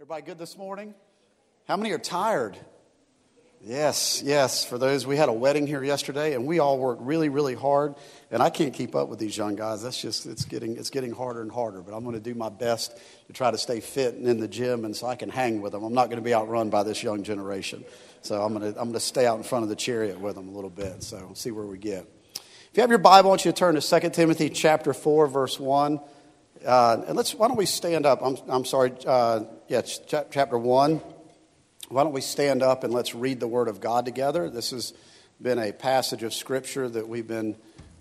Everybody good this morning? How many are tired? Yes, yes. For those, we had a wedding here yesterday, and we all worked really, really hard. And I can't keep up with these young guys. That's just it's getting it's getting harder and harder. But I'm going to do my best to try to stay fit and in the gym, and so I can hang with them. I'm not going to be outrun by this young generation. So I'm going to I'm going to stay out in front of the chariot with them a little bit. So we'll see where we get. If you have your Bible, I want you to turn to 2 Timothy chapter four, verse one. Uh, and let's why don't we stand up? I'm I'm sorry. Uh, yeah, chapter 1. Why don't we stand up and let's read the Word of God together? This has been a passage of Scripture that we've been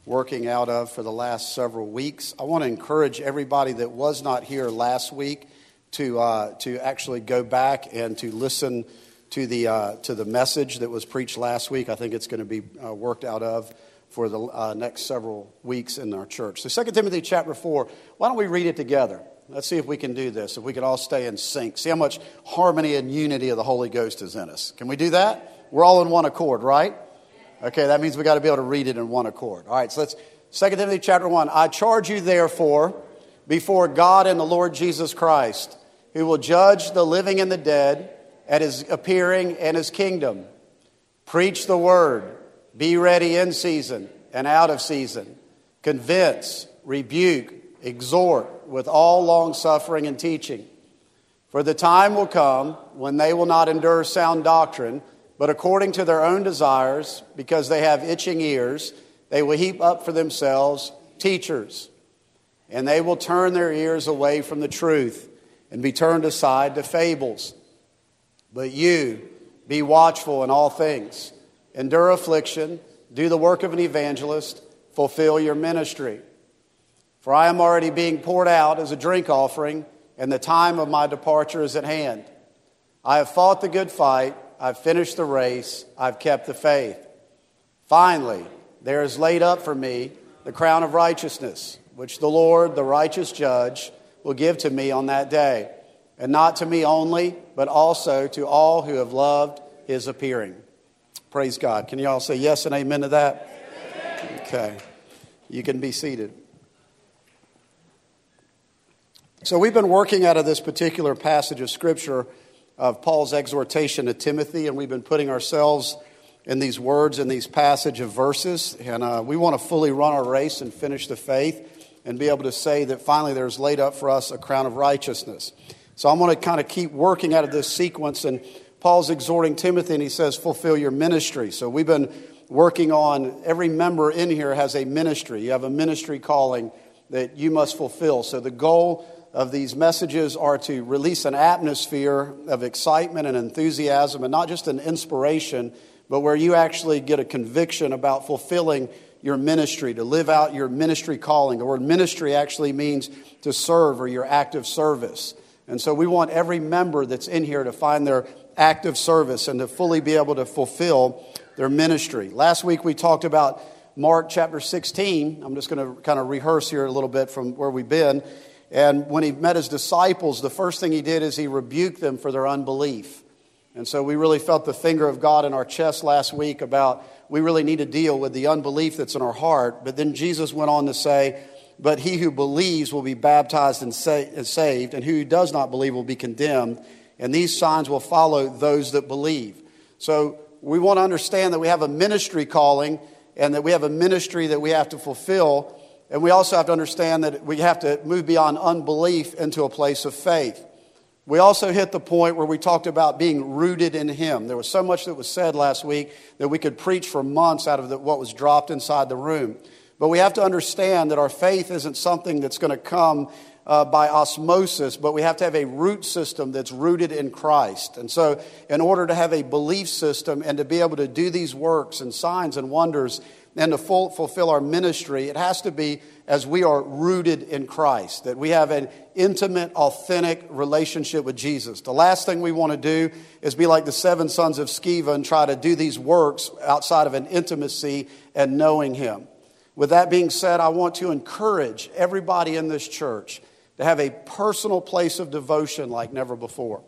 working out of for the last several weeks. I want to encourage everybody that was not here last week to, uh, to actually go back and to listen to the, uh, to the message that was preached last week. I think it's going to be uh, worked out of for the uh, next several weeks in our church. So 2 Timothy chapter 4, why don't we read it together? Let's see if we can do this, if we can all stay in sync. See how much harmony and unity of the Holy Ghost is in us. Can we do that? We're all in one accord, right? Okay, that means we got to be able to read it in one accord. All right, so let's 2 Timothy chapter 1. I charge you therefore before God and the Lord Jesus Christ, who will judge the living and the dead at his appearing and his kingdom. Preach the word, be ready in season and out of season. Convince, rebuke, exhort with all longsuffering and teaching. For the time will come when they will not endure sound doctrine, but according to their own desires, because they have itching ears, they will heap up for themselves teachers. And they will turn their ears away from the truth and be turned aside to fables. But you, be watchful in all things, endure affliction, do the work of an evangelist, fulfill your ministry. For I am already being poured out as a drink offering, and the time of my departure is at hand. I have fought the good fight, I've finished the race, I've kept the faith. Finally, there is laid up for me the crown of righteousness, which the Lord, the righteous judge, will give to me on that day, and not to me only, but also to all who have loved his appearing. Praise God. Can you all say yes and amen to that? Okay. You can be seated. So, we've been working out of this particular passage of Scripture of Paul's exhortation to Timothy, and we've been putting ourselves in these words in these passage of verses. And uh, we want to fully run our race and finish the faith and be able to say that finally there's laid up for us a crown of righteousness. So, I'm going to kind of keep working out of this sequence. And Paul's exhorting Timothy, and he says, Fulfill your ministry. So, we've been working on every member in here has a ministry. You have a ministry calling that you must fulfill. So, the goal of these messages are to release an atmosphere of excitement and enthusiasm, and not just an inspiration, but where you actually get a conviction about fulfilling your ministry, to live out your ministry calling. The word ministry actually means to serve or your active service. And so we want every member that's in here to find their active service and to fully be able to fulfill their ministry. Last week we talked about Mark chapter 16. I'm just going to kind of rehearse here a little bit from where we've been. And when he met his disciples, the first thing he did is he rebuked them for their unbelief. And so we really felt the finger of God in our chest last week about we really need to deal with the unbelief that's in our heart. But then Jesus went on to say, But he who believes will be baptized and, saved, and who does not believe will be condemned. And these signs will follow those that believe. So we want to understand that we have a ministry calling and that we have a ministry that we have to fulfill. And we also have to understand that we have to move beyond unbelief into a place of faith. We also hit the point where we talked about being rooted in Him. There was so much that was said last week that we could preach for months out of the, what was dropped inside the room. But we have to understand that our faith isn't something that's going to come uh, by osmosis, but we have to have a root system that's rooted in Christ. And so, in order to have a belief system and to be able to do these works and signs and wonders and to full, fulfill our ministry, it has to be as we are rooted in Christ, that we have an intimate, authentic relationship with Jesus. The last thing we want to do is be like the seven sons of Sceva and try to do these works outside of an intimacy and knowing Him. With that being said, I want to encourage everybody in this church to have a personal place of devotion like never before.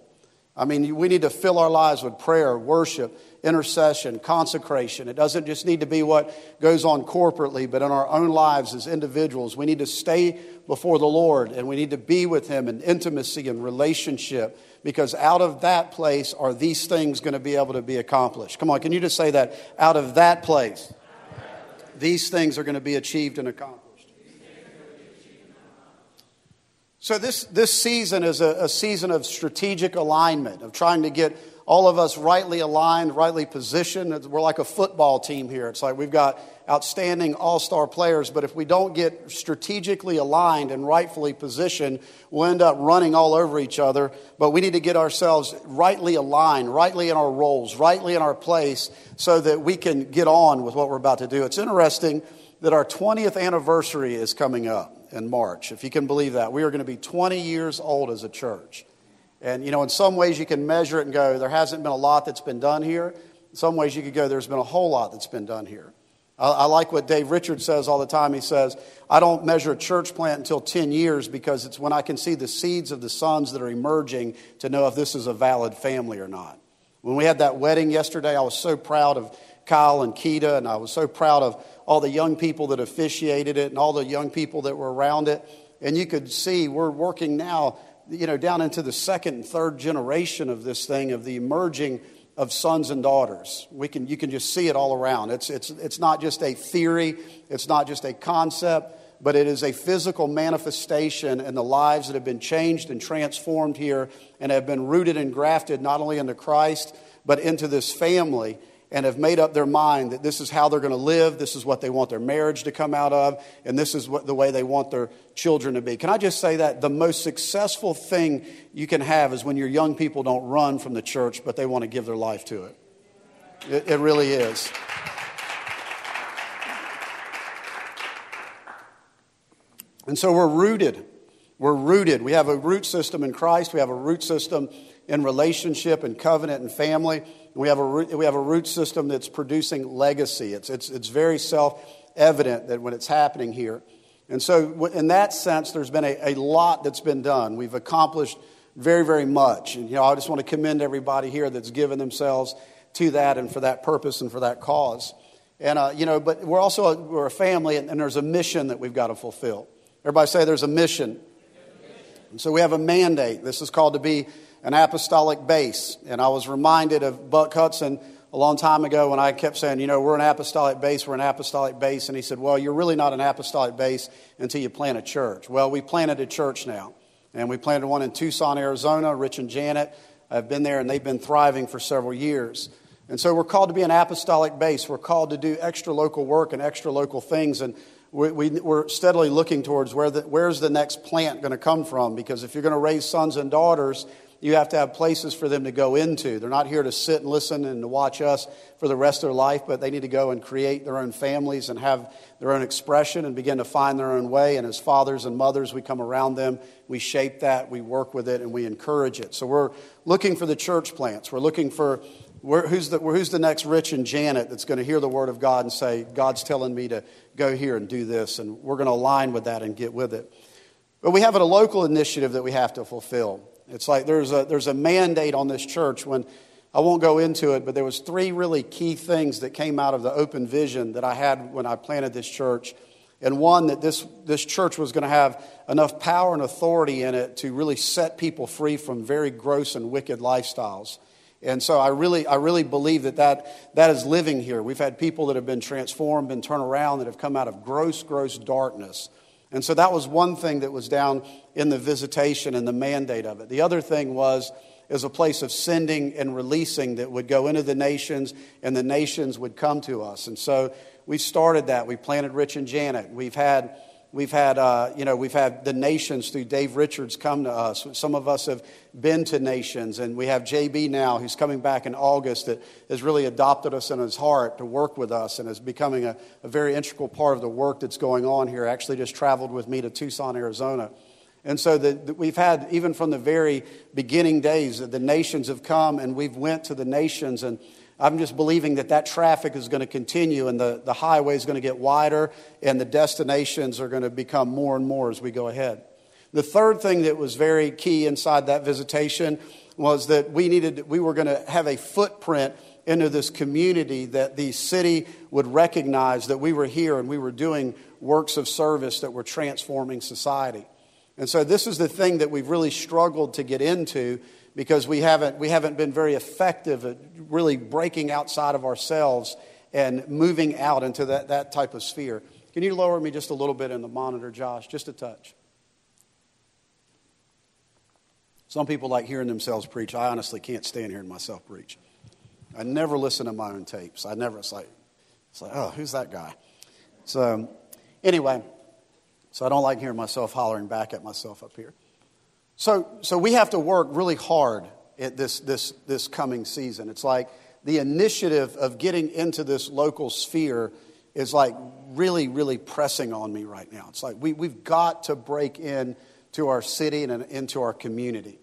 I mean, we need to fill our lives with prayer, worship, intercession, consecration. It doesn't just need to be what goes on corporately, but in our own lives as individuals. We need to stay before the Lord and we need to be with Him in intimacy and relationship because out of that place are these things going to be able to be accomplished. Come on, can you just say that? Out of that place, these things are going to be achieved and accomplished. So, this, this season is a, a season of strategic alignment, of trying to get all of us rightly aligned, rightly positioned. We're like a football team here. It's like we've got outstanding all star players, but if we don't get strategically aligned and rightfully positioned, we'll end up running all over each other. But we need to get ourselves rightly aligned, rightly in our roles, rightly in our place, so that we can get on with what we're about to do. It's interesting that our 20th anniversary is coming up in March, if you can believe that. We are going to be 20 years old as a church. And, you know, in some ways you can measure it and go, there hasn't been a lot that's been done here. In some ways you could go, there's been a whole lot that's been done here. I, I like what Dave Richards says all the time. He says, I don't measure a church plant until 10 years because it's when I can see the seeds of the sons that are emerging to know if this is a valid family or not. When we had that wedding yesterday, I was so proud of Kyle and Keita, and I was so proud of all the young people that officiated it and all the young people that were around it. And you could see we're working now you know, down into the second and third generation of this thing, of the emerging of sons and daughters. We can, you can just see it all around. It's, it's, it's not just a theory, it's not just a concept, but it is a physical manifestation in the lives that have been changed and transformed here and have been rooted and grafted not only into Christ, but into this family and have made up their mind that this is how they're going to live, this is what they want their marriage to come out of, and this is what, the way they want their children to be. Can I just say that? The most successful thing you can have is when your young people don't run from the church, but they want to give their life to it. It, it really is. And so we're rooted. We're rooted. We have a root system in Christ. We have a root system in relationship and covenant and family. We have a, we have a root system that's producing legacy. It's, it's, it's very self evident that when it's happening here. And so, in that sense, there's been a, a lot that's been done. We've accomplished very, very much. And, you know, I just want to commend everybody here that's given themselves to that and for that purpose and for that cause. And, uh, you know, but we're also a, we're a family and, and there's a mission that we've got to fulfill. Everybody say there's a mission. And so we have a mandate. This is called to be an apostolic base. And I was reminded of Buck Hudson a long time ago when I kept saying, you know, we're an apostolic base, we're an apostolic base. And he said, well, you're really not an apostolic base until you plant a church. Well, we planted a church now. And we planted one in Tucson, Arizona. Rich and Janet have been there, and they've been thriving for several years. And so we're called to be an apostolic base. We're called to do extra local work and extra local things. And we, we, are steadily looking towards where the, where's the next plant going to come from. Because if you're going to raise sons and daughters, you have to have places for them to go into. They're not here to sit and listen and to watch us for the rest of their life, but they need to go and create their own families and have their own expression and begin to find their own way. And as fathers and mothers, we come around them, we shape that, we work with it, and we encourage it. So we're looking for the church plants. We're looking for who's, the, who's the next Rich and Janet that's going to hear the word of God and say, God's telling me to go here and do this, and we're going to align with that and get with it. But we have a local initiative that we have to fulfill. It's like there's a, there's a mandate on this church when I won't go into it, but there was three really key things that came out of the open vision that I had when I planted this church. And one, that this, this church was going to have enough power and authority in it to really set people free from very gross and wicked lifestyles. And so I really, I really believe that, that that is living here. We've had people that have been transformed, been turned around, that have come out of gross, gross darkness and so that was one thing that was down in the visitation and the mandate of it. The other thing was is a place of sending and releasing that would go into the nations and the nations would come to us. And so we started that. We planted Rich and Janet. We've had We've had, uh, you know, we've had the nations through Dave Richards come to us. Some of us have been to nations, and we have JB now, who's coming back in August, that has really adopted us in his heart to work with us and is becoming a, a very integral part of the work that's going on here. Actually, just traveled with me to Tucson, Arizona. And so the, the, we've had, even from the very beginning days, the nations have come, and we've went to the nations and I'm just believing that that traffic is going to continue and the, the highway is going to get wider and the destinations are going to become more and more as we go ahead. The third thing that was very key inside that visitation was that we needed, we were going to have a footprint into this community that the city would recognize that we were here and we were doing works of service that were transforming society. And so this is the thing that we've really struggled to get into because we haven't, we haven't been very effective at really breaking outside of ourselves and moving out into that, that type of sphere. Can you lower me just a little bit in the monitor, Josh? Just a touch. Some people like hearing themselves preach. I honestly can't stand hearing myself preach. I never listen to my own tapes. I never, it's like, it's like, oh, who's that guy? So, anyway, so I don't like hearing myself hollering back at myself up here. So, so we have to work really hard at this, this, this coming season. It's like the initiative of getting into this local sphere is like really, really pressing on me right now. It's like we, we've got to break in to our city and into our community.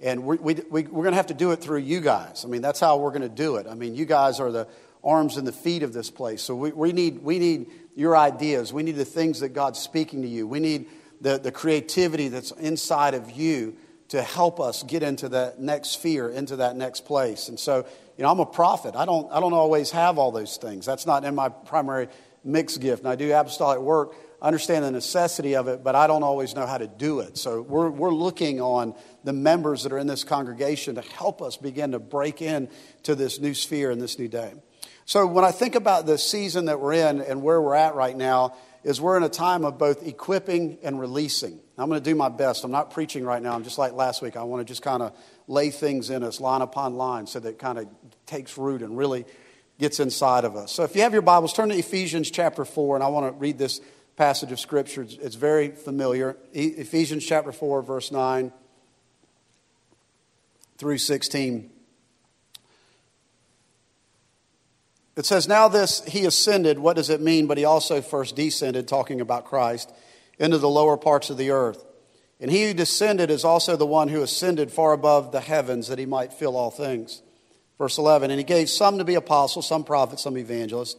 And we, we, we, are going to have to do it through you guys. I mean, that's how we're going to do it. I mean, you guys are the arms and the feet of this place. So we, we, need, we need your ideas. We need the things that God's speaking to you. We need the, the creativity that's inside of you to help us get into that next sphere, into that next place. And so, you know, I'm a prophet. I don't, I don't always have all those things. That's not in my primary mixed gift. And I do apostolic work. I understand the necessity of it, but I don't always know how to do it. So we're, we're looking on the members that are in this congregation to help us begin to break in to this new sphere and this new day. So when I think about the season that we're in and where we're at right now, is we're in a time of both equipping and releasing. I'm going to do my best. I'm not preaching right now. I'm just like last week. I want to just kind of lay things in us line upon line so that it kind of takes root and really gets inside of us. So if you have your Bibles, turn to Ephesians chapter 4, and I want to read this passage of Scripture. It's very familiar. Ephesians chapter 4, verse 9 through 16. It says, Now this he ascended. What does it mean? But he also first descended, talking about Christ, into the lower parts of the earth. And he who descended is also the one who ascended far above the heavens that he might fill all things. Verse 11, and he gave some to be apostles, some prophets, some evangelists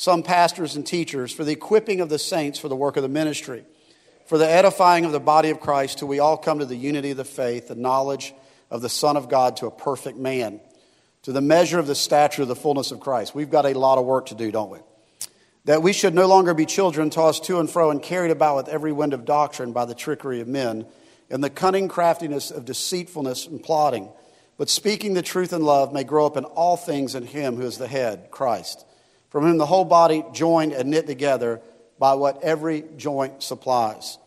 some pastors and teachers, for the equipping of the saints for the work of the ministry, for the edifying of the body of Christ, till we all come to the unity of the faith, the knowledge of the Son of God, to a perfect man, to the measure of the stature of the fullness of Christ. We've got a lot of work to do, don't we? That we should no longer be children tossed to and fro and carried about with every wind of doctrine by the trickery of men, and the cunning craftiness of deceitfulness and plotting, but speaking the truth in love may grow up in all things in Him who is the head, Christ from whom the whole body joined and knit together by what every joint supplies,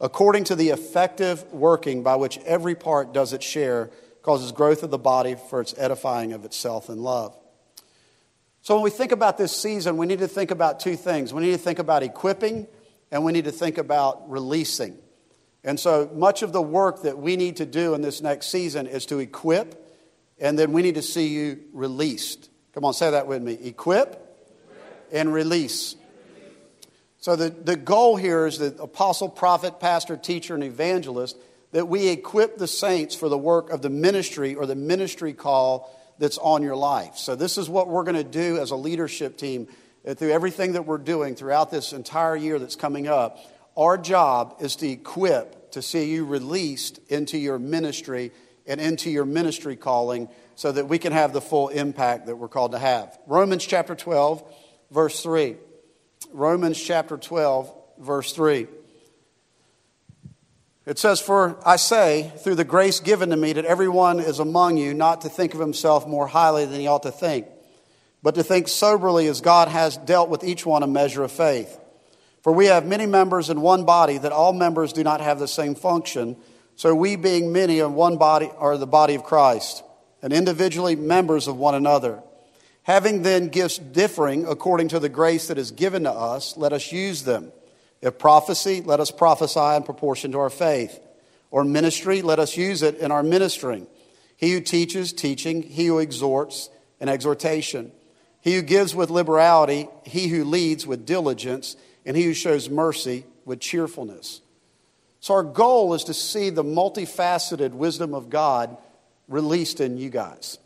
according to the effective working by which every part does its share, causes growth of the body for its edifying of itself in love. So, when we think about this season, we need to think about two things. We need to think about equipping, and we need to think about releasing. And so, much of the work that we need to do in this next season is to equip, and then we need to see you released. Come on, say that with me. Equip, and release. So, the, the goal here is that apostle, prophet, pastor, teacher, and evangelist, that we equip the saints for the work of the ministry or the ministry call that's on your life. So, this is what we're going to do as a leadership team uh, through everything that we're doing throughout this entire year that's coming up. Our job is to equip to see you released into your ministry and into your ministry calling so that we can have the full impact that we're called to have. Romans chapter 12 verse 3. Romans chapter 12, verse 3. It says, For I say, through the grace given to me, that everyone is among you not to think of himself more highly than he ought to think, but to think soberly as God has dealt with each one a measure of faith. For we have many members in one body, that all members do not have the same function. So we, being many in one body, are the body of Christ, and individually members of one another. Having then gifts differing according to the grace that is given to us, let us use them. If prophecy, let us prophesy in proportion to our faith. Or ministry, let us use it in our ministering. He who teaches, teaching. He who exhorts, an exhortation. He who gives with liberality. He who leads with diligence. And he who shows mercy with cheerfulness. So, our goal is to see the multifaceted wisdom of God released in you guys.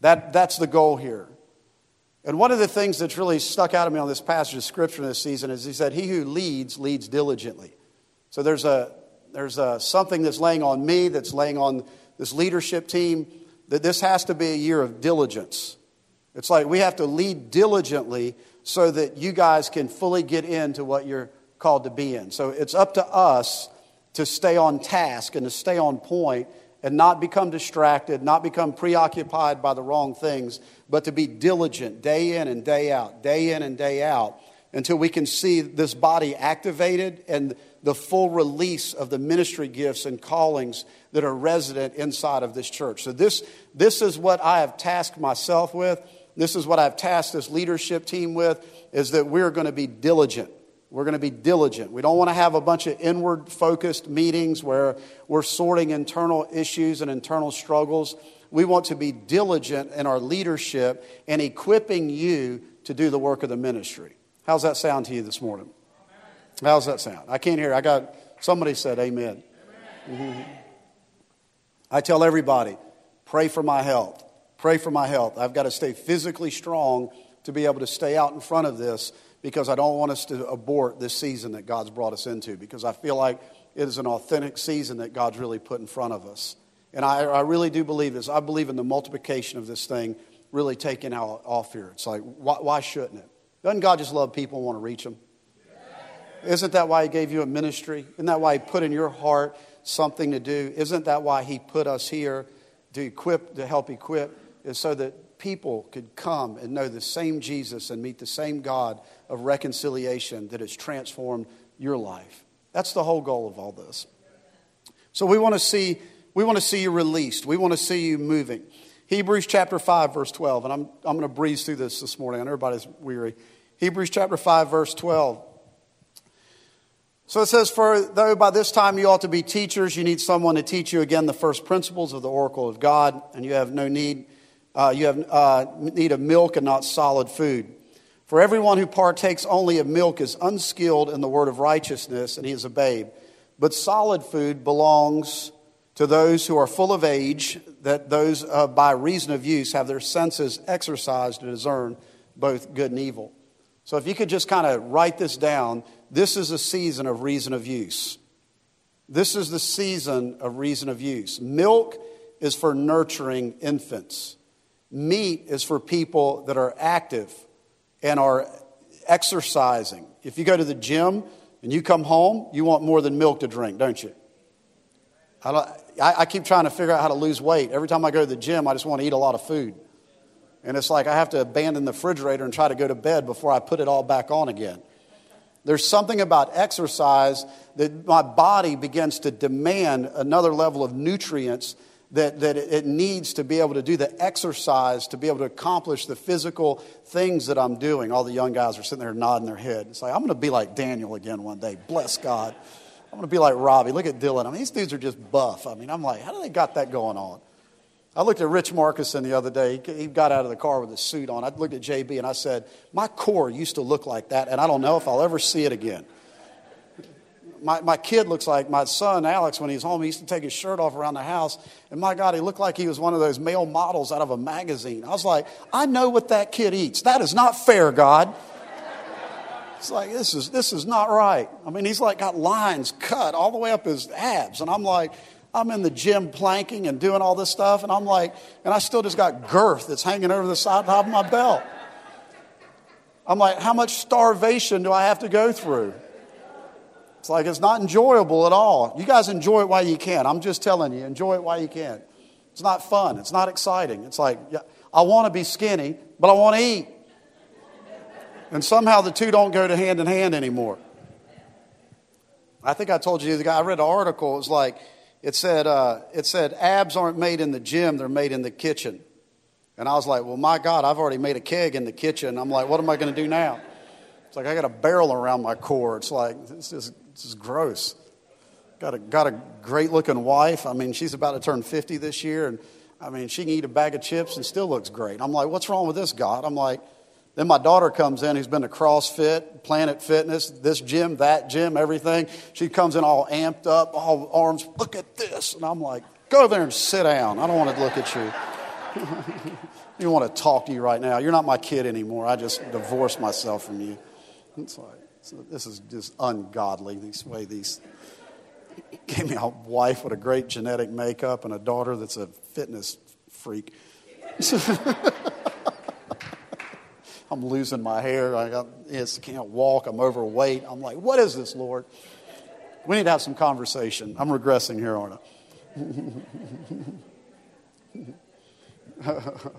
That, that's the goal here. And one of the things that's really stuck out at me on this passage of scripture this season is he said, He who leads, leads diligently. So there's a, there's uh, something that's laying on me, that's laying on this leadership team, that this has to be a year of diligence. It's like we have to lead diligently so that you guys can fully get into what you're called to be in. So it's up to us to stay on task and to stay on point and not become distracted, not become preoccupied by the wrong things, but to be diligent day in and day out, day in and day out, until we can see this body activated and the full release of the ministry gifts and callings that are resident inside of this church. So, this, this is what I have tasked myself with. This is what I've tasked this leadership team with, is that we're going to be diligent. We're going to be diligent. We don't want to have a bunch of inward focused meetings where we're sorting internal issues and internal struggles. We want to be diligent in our leadership and equipping you to do the work of the ministry. How's that sound to you this morning? How's that sound? I can't hear. I got somebody said amen. Mm-hmm. I tell everybody, pray for my health. Pray for my health. I've got to stay physically strong to be able to stay out in front of this because I don't want us to abort this season that God's brought us into because I feel like it is an authentic season that God's really put in front of us. And I, I really do believe this. I believe in the multiplication of this thing really taking out off here. It's like, why, why shouldn't it? Doesn't God just love people and want to reach them? Isn't that why He gave you a ministry? Isn't that why He put in your heart something to do? Isn't that why He put us here to equip, to help equip? Is so that people could come and know the same Jesus and meet the same God of reconciliation that has transformed your life. That's the whole goal of all this. So we want to see we want to see you released. We want to see you moving. Hebrews chapter 5 verse 12 and I'm I'm going to breeze through this this morning. I know everybody's weary. Hebrews chapter 5 verse 12. So it says, For though by this time you ought to be teachers, you need someone to teach you again the first principles of the oracle of God, and you have no need uh, you have uh, need of milk and not solid food. For everyone who partakes only of milk is unskilled in the word of righteousness, and he is a babe. But solid food belongs to those who are full of age, that those uh, by reason of use have their senses exercised to discern both good and evil. So if you could just kind of write this down, this is a season of reason of use. This is the season of reason of use. Milk is for nurturing infants. Meat is for people that are active and are exercising. If you go to the gym and you come home, you want more than milk to drink, don't you? I, don't, I, I keep trying to figure out how to lose weight. Every time I go to the gym, I just want to eat a lot of food. And it's like I have to abandon the refrigerator and try to go to bed before I put it all back on again. There's something about exercise that my body begins to demand another level of nutrients that, that it needs to be able to do the exercise to be able to accomplish the physical things that I'm doing. All the young guys are sitting there nodding their head. It's like, I'm going to be like Daniel again one day. Bless God. I'm going to be like Robbie. Look at Dylan. I mean, these dudes are just buff. I mean, I'm like, how do they got that going on? I looked at Rich Markison the other day. He got out of the car with his suit on. I looked at JB and I said, My core used to look like that, and I don't know if I'll ever see it again my, my kid looks like my son Alex when he's home. He used to take his shirt off around the house, and my God, he looked like he was one of those male models out of a magazine. I was like, I know what that kid eats. That is not fair, God. It's like this is this is not right. I mean, he's like got lines cut all the way up his abs, and I'm like, I'm in the gym planking and doing all this stuff, and I'm like, and I still just got girth that's hanging over the side top of my belt. I'm like, how much starvation do I have to go through? It's like it's not enjoyable at all. You guys enjoy it while you can. I'm just telling you, enjoy it while you can. It's not fun. It's not exciting. It's like, yeah, I want to be skinny, but I want to eat. And somehow the two don't go to hand in hand anymore. I think I told you the guy, I read an article, it was like, it said, uh, it said, abs aren't made in the gym, they're made in the kitchen. And I was like, well, my God, I've already made a keg in the kitchen. I'm like, what am I going to do now? It's like I got a barrel around my core. It's like, this is this is gross. Got a, got a great looking wife. I mean, she's about to turn 50 this year. And I mean, she can eat a bag of chips and still looks great. I'm like, what's wrong with this, God? I'm like, then my daughter comes in who's been to CrossFit, Planet Fitness, this gym, that gym, everything. She comes in all amped up, all arms, look at this. And I'm like, go over there and sit down. I don't want to look at you. I don't want to talk to you right now. You're not my kid anymore. I just divorced myself from you. It's like, so this is just ungodly, this way these. gave me a wife with a great genetic makeup and a daughter that's a fitness freak. I'm losing my hair. I got, can't walk. I'm overweight. I'm like, what is this, Lord? We need to have some conversation. I'm regressing here, aren't I?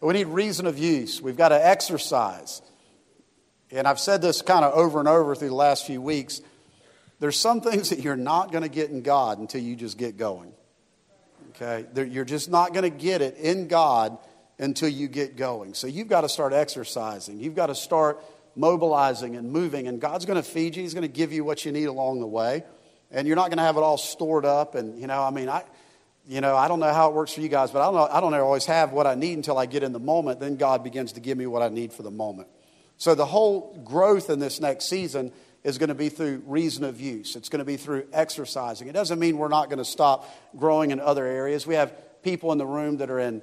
we need reason of use. We've got to exercise. And I've said this kind of over and over through the last few weeks. There's some things that you're not going to get in God until you just get going. Okay? You're just not going to get it in God until you get going. So you've got to start exercising. You've got to start mobilizing and moving. And God's going to feed you, He's going to give you what you need along the way. And you're not going to have it all stored up. And, you know, I mean, I. You know, I don't know how it works for you guys, but I don't, know, I don't always have what I need until I get in the moment. Then God begins to give me what I need for the moment. So the whole growth in this next season is going to be through reason of use. It's going to be through exercising. It doesn't mean we're not going to stop growing in other areas. We have people in the room that are in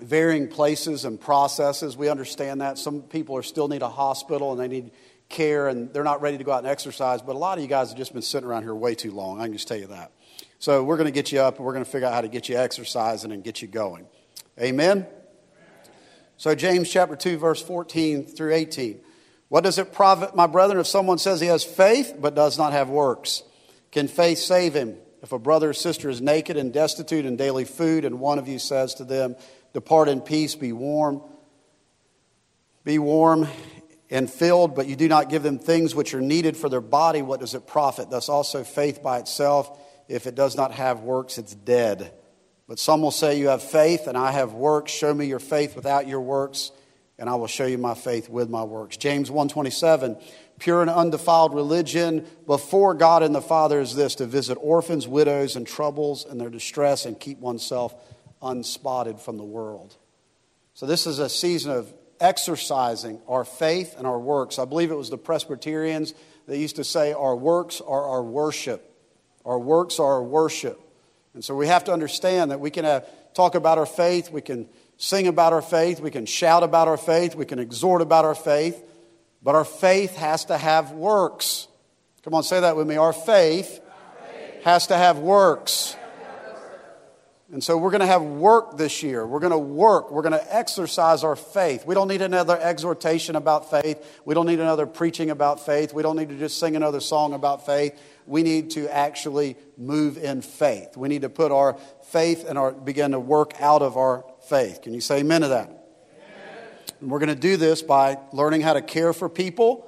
varying places and processes. We understand that. Some people are still need a hospital and they need care and they're not ready to go out and exercise. But a lot of you guys have just been sitting around here way too long. I can just tell you that. So we're going to get you up and we're going to figure out how to get you exercising and get you going. Amen? So, James chapter 2, verse 14 through 18. What does it profit, my brethren, if someone says he has faith but does not have works? Can faith save him? If a brother or sister is naked and destitute in daily food, and one of you says to them, Depart in peace, be warm, be warm and filled, but you do not give them things which are needed for their body, what does it profit? Thus also faith by itself, if it does not have works, it's dead. But some will say, You have faith, and I have works. Show me your faith without your works and I will show you my faith with my works. James 1:27 Pure and undefiled religion before God and the Father is this to visit orphans, widows and troubles and their distress and keep oneself unspotted from the world. So this is a season of exercising our faith and our works. I believe it was the Presbyterians that used to say our works are our worship. Our works are our worship. And so we have to understand that we can have, talk about our faith, we can sing about our faith, we can shout about our faith, we can exhort about our faith, but our faith has to have works. Come on, say that with me. Our faith, has to have works. And so we're going to have work this year. We're going to work. We're going to exercise our faith. We don't need another exhortation about faith. We don't need another preaching about faith. We don't need to just sing another song about faith. We need to actually move in faith. We need to put our faith and our begin to work out of our faith. Can you say amen to that? And we're going to do this by learning how to care for people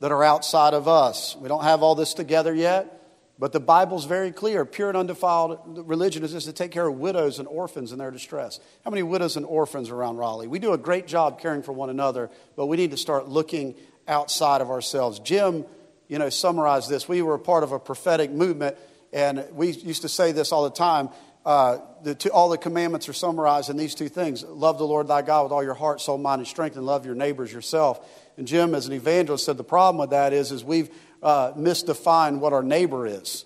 that are outside of us. We don't have all this together yet, but the Bible's very clear. Pure and undefiled religion is just to take care of widows and orphans in their distress. How many widows and orphans around Raleigh? We do a great job caring for one another, but we need to start looking outside of ourselves. Jim, you know, summarize this. We were a part of a prophetic movement, and we used to say this all the time uh, the two, all the commandments are summarized in these two things love the Lord thy God with all your heart, soul, mind, and strength, and love your neighbors yourself. And Jim, as an evangelist, said the problem with that is, is we've uh, misdefined what our neighbor is.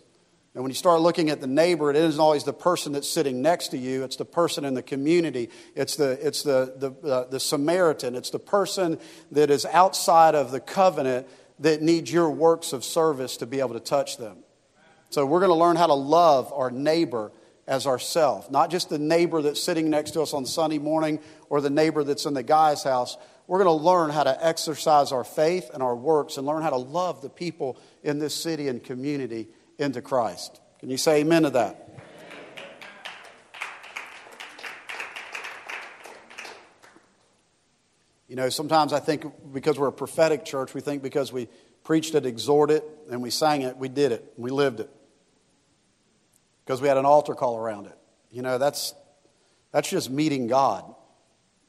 And when you start looking at the neighbor, it isn't always the person that's sitting next to you. It's the person in the community. It's the, it's the, the, uh, the Samaritan. It's the person that is outside of the covenant that needs your works of service to be able to touch them. So we're going to learn how to love our neighbor as ourself, not just the neighbor that's sitting next to us on Sunday morning or the neighbor that's in the guy's house. We're going to learn how to exercise our faith and our works and learn how to love the people in this city and community into Christ. Can you say amen to that? You know, sometimes I think because we're a prophetic church, we think because we preached it, exhorted it, and we sang it, we did it, we lived it because we had an altar call around it. You know, that's, that's just meeting God.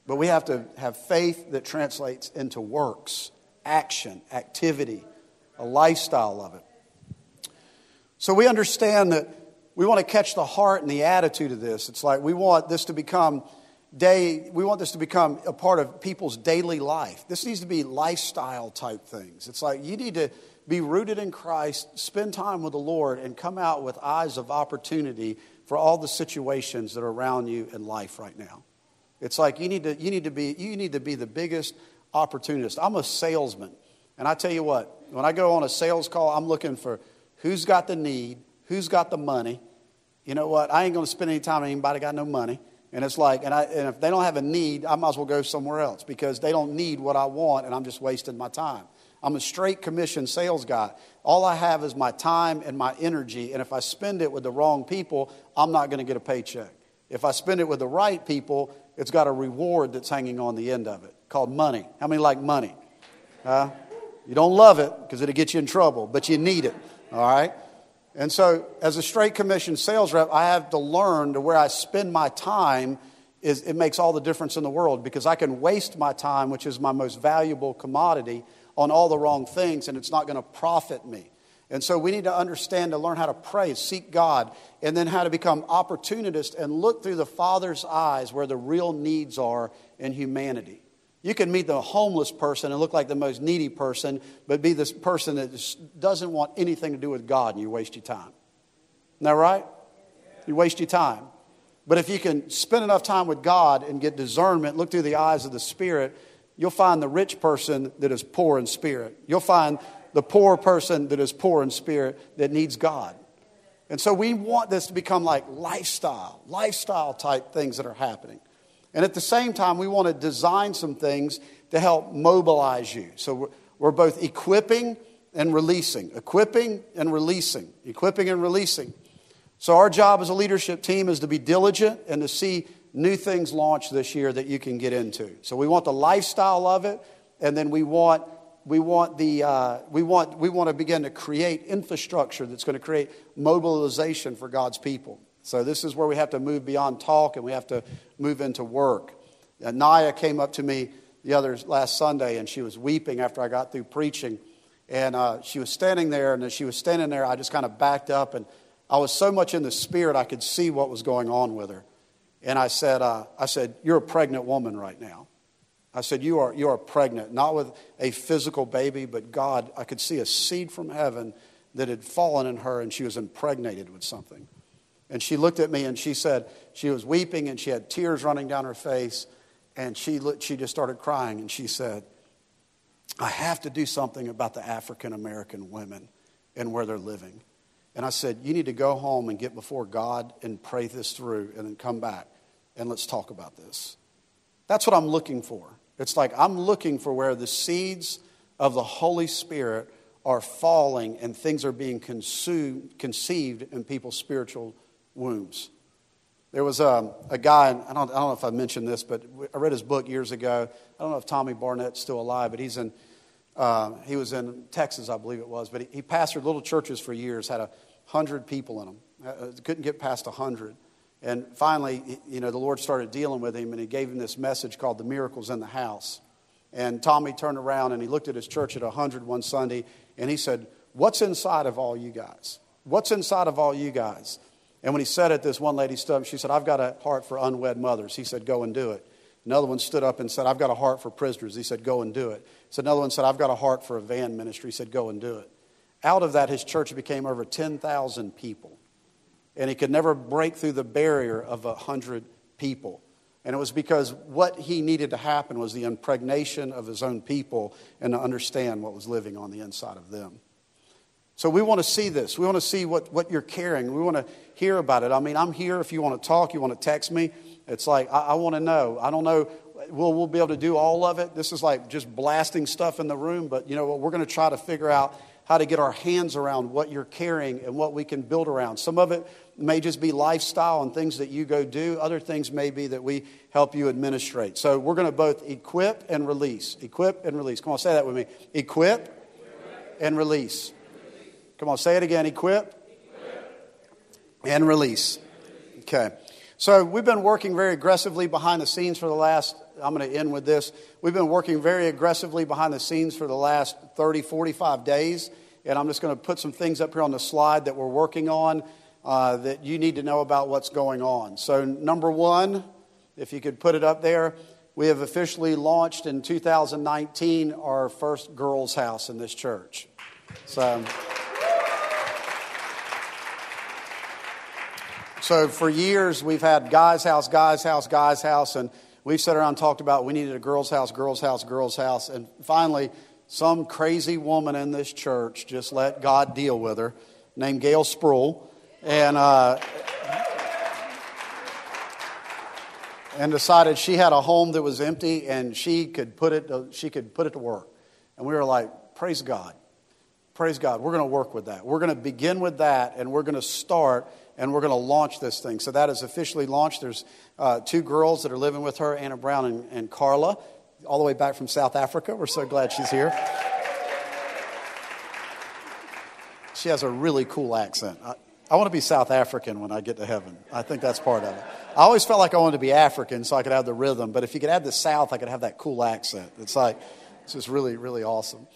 But we have to have faith that translates into works, action, activity, a lifestyle of it. So we understand that we want to catch the heart and the attitude of this. It's like we want this to become day we want this to become a part of people's daily life. This needs to be lifestyle type things. It's like you need to be rooted in Christ, spend time with the Lord, and come out with eyes of opportunity for all the situations that are around you in life right now. It's like you need to, you need to, be, you need to be the biggest opportunist. I'm a salesman. And I tell you what, when I go on a sales call, I'm looking for who's got the need, who's got the money. You know what? I ain't going to spend any time on anybody got no money. And it's like, and, I, and if they don't have a need, I might as well go somewhere else because they don't need what I want and I'm just wasting my time. I'm a straight commission sales guy. All I have is my time and my energy. And if I spend it with the wrong people, I'm not going to get a paycheck. If I spend it with the right people, it's got a reward that's hanging on the end of it called money. How many like money? Uh, you don't love it because it'll get you in trouble, but you need it. All right? And so, as a straight commission sales rep, I have to learn to where I spend my time is it makes all the difference in the world because I can waste my time, which is my most valuable commodity, on all the wrong things, and it's not going to profit me. And so we need to understand to learn how to pray, seek God, and then how to become opportunist and look through the Father's eyes where the real needs are in humanity. You can meet the homeless person and look like the most needy person, but be this person that doesn't want anything to do with God, and you waste your time. Isn't that right? You waste your time. But if you can spend enough time with God and get discernment, look through the eyes of the Spirit, you'll find the rich person that is poor in spirit. You'll find the poor person that is poor in spirit that needs God. And so we want this to become like lifestyle, lifestyle type things that are happening. And at the same time, we want to design some things to help mobilize you. So we're, both equipping and releasing, equipping and releasing, equipping and releasing. So our job as a leadership team is to be diligent and to see new things launched this year that you can get into. So we want the lifestyle of it, and then we want we want the uh, we want we want to begin to create infrastructure that's going to create mobilization for God's people. So this is where we have to move beyond talk and we have to move into work. And Naya came up to me the other last Sunday and she was weeping after I got through preaching. And uh, she was standing there, and as she was standing there, I just kind of backed up, and I was so much in the spirit I could see what was going on with her. And I said, uh, I said, You're a pregnant woman right now. I said, you are, you are pregnant, not with a physical baby, but God, I could see a seed from heaven that had fallen in her and she was impregnated with something. And she looked at me and she said, she was weeping and she had tears running down her face. And she, she just started crying and she said, I have to do something about the African American women and where they're living. And I said, You need to go home and get before God and pray this through and then come back and let's talk about this. That's what I'm looking for. It's like I'm looking for where the seeds of the Holy Spirit are falling and things are being consumed, conceived in people's spiritual wombs. There was a, a guy, and I don't, I don't know if I mentioned this, but I read his book years ago. I don't know if Tommy Barnett's still alive, but he's in, uh, he was in Texas, I believe it was. But he, he pastored little churches for years, had a hundred people in them. Uh, couldn't get past a hundred. And finally, you know, the Lord started dealing with him, and he gave him this message called The Miracles in the House. And Tommy turned around and he looked at his church at 100 one Sunday, and he said, What's inside of all you guys? What's inside of all you guys? And when he said it, this one lady stood up. She said, I've got a heart for unwed mothers. He said, Go and do it. Another one stood up and said, I've got a heart for prisoners. He said, Go and do it. So another one said, I've got a heart for a van ministry. He said, Go and do it. Out of that, his church became over 10,000 people and he could never break through the barrier of a hundred people. And it was because what he needed to happen was the impregnation of his own people and to understand what was living on the inside of them. So we want to see this. We want to see what, what you're carrying. We want to hear about it. I mean, I'm here if you want to talk, you want to text me. It's like, I, I want to know. I don't know. We'll, we'll be able to do all of it. This is like just blasting stuff in the room, but you know what? We're going to try to figure out how to get our hands around what you're carrying and what we can build around. Some of it may just be lifestyle and things that you go do. Other things may be that we help you administrate. So we're going to both equip and release. Equip and release. Come on, say that with me. Equip, equip. and release. Come on, say it again. Equip, and release. Okay. So we've been working very aggressively behind the scenes for the last, I'm going to end with this. We've been working very aggressively behind the scenes for the last 30, 45 days. And I'm just going to put some things up here on the slide that we're working on uh, that you need to know about what's going on. So, number one, if you could put it up there, we have officially launched in 2019 our first girls' house in this church. So, so for years we've had guys' house, guys' house, guys' house, and we've sat around and talked about we needed a girls' house, girls' house, girls' house, and finally some crazy woman in this church just let God deal with her, named Gail Sproul, and uh, and decided she had a home that was empty and she could put it to, she could put it to work. And we were like, praise God. Praise God. We're going to work with that. We're going to begin with that and we're going to start and we're going to launch this thing. So that is officially launched. There's uh, two girls that are living with her, Anna Brown and, and Carla, all the way back from South Africa. We're so glad she's here. She has a really cool accent. I, I want to be South African when I get to heaven. I think that's part of it. I always felt like I wanted to be African so I could have the rhythm, but if you could add the South, I could have that cool accent. It's like, it's just really, really awesome.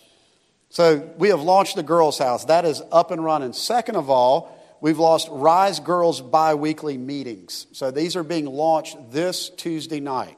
So we have launched the Girls House. That is up and running. Second of all, we've lost Rise Girls bi weekly meetings. So these are being launched this Tuesday night.